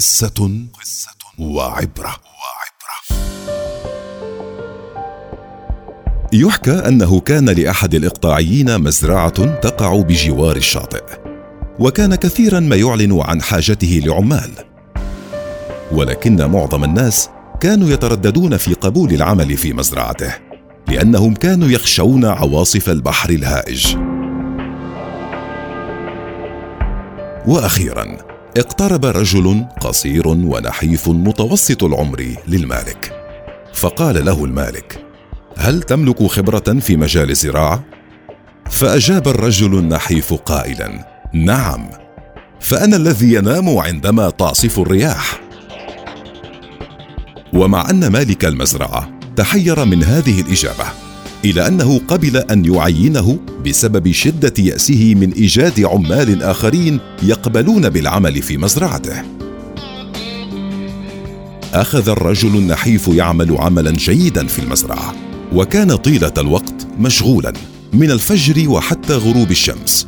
قصة وعبرة. يحكى أنه كان لأحد الإقطاعيين مزرعة تقع بجوار الشاطئ وكان كثيرا ما يعلن عن حاجته لعمال. ولكن معظم الناس كانوا يترددون في قبول العمل في مزرعته لأنهم كانوا يخشون عواصف البحر الهائج. وأخيرا اقترب رجل قصير ونحيف متوسط العمر للمالك. فقال له المالك هل تملك خبرة في مجال الزراعة? فأجاب الرجل النحيف قائلا نعم فأنا الذي ينام عندما تعصف الرياح. ومع أن مالك المزرعة تحير من هذه الإجابة إلى أنه قبل أن يعينه بسبب شدة يأسه من إيجاد عمال آخرين يقبلون بالعمل في مزرعته. أخذ الرجل النحيف يعمل عملا جيدا في المزرعة وكان طيلة الوقت مشغولا من الفجر وحتى غروب الشمس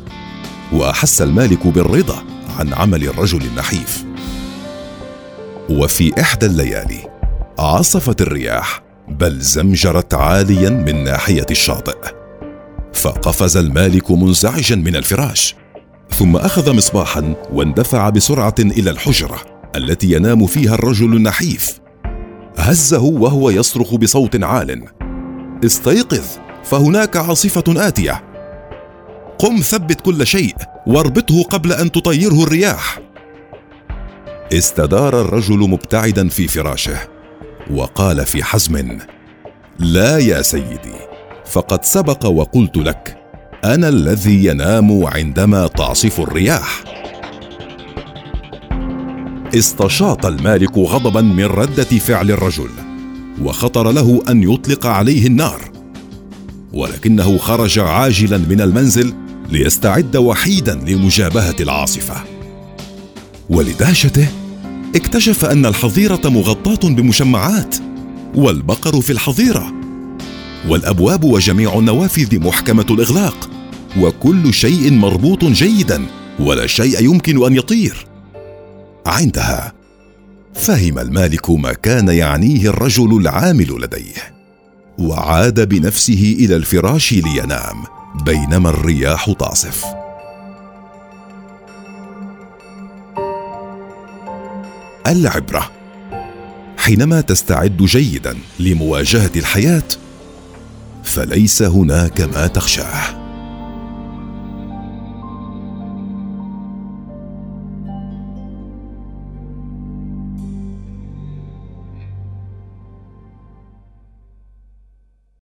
وأحس المالك بالرضا عن عمل الرجل النحيف. وفي إحدى الليالي عصفت الرياح بل زمجرت عاليا من ناحية الشاطئ. فقفز المالك منزعجا من الفراش. ثم أخذ مصباحا واندفع بسرعة إلى الحجرة التي ينام فيها الرجل النحيف. هزه وهو يصرخ بصوت عال. استيقظ فهناك عاصفة آتية. قم ثبت كل شيء واربطه قبل أن تطيره الرياح. استدار الرجل مبتعدا في فراشه. وقال في حزم لا يا سيدي فقد سبق وقلت لك أنا الذي ينام عندما تعصف الرياح. استشاط المالك غضبا من ردة فعل الرجل وخطر له أن يطلق عليه النار ولكنه خرج عاجلا من المنزل ليستعد وحيدا لمجابهة العاصفة. ولدهشته اكتشف أن الحظيرة مغطاة بمشمعات والبقر في الحظيرة. والأبواب وجميع النوافذ محكمة الإغلاق وكل شيء مربوط جيدا ولا شيء يمكن أن يطير. عندها فهم المالك ما كان يعنيه الرجل العامل لديه وعاد بنفسه إلى الفراش لينام بينما الرياح تعصف العبرة. حينما تستعد جيدا لمواجهة الحياة فليس هناك ما تخشاه.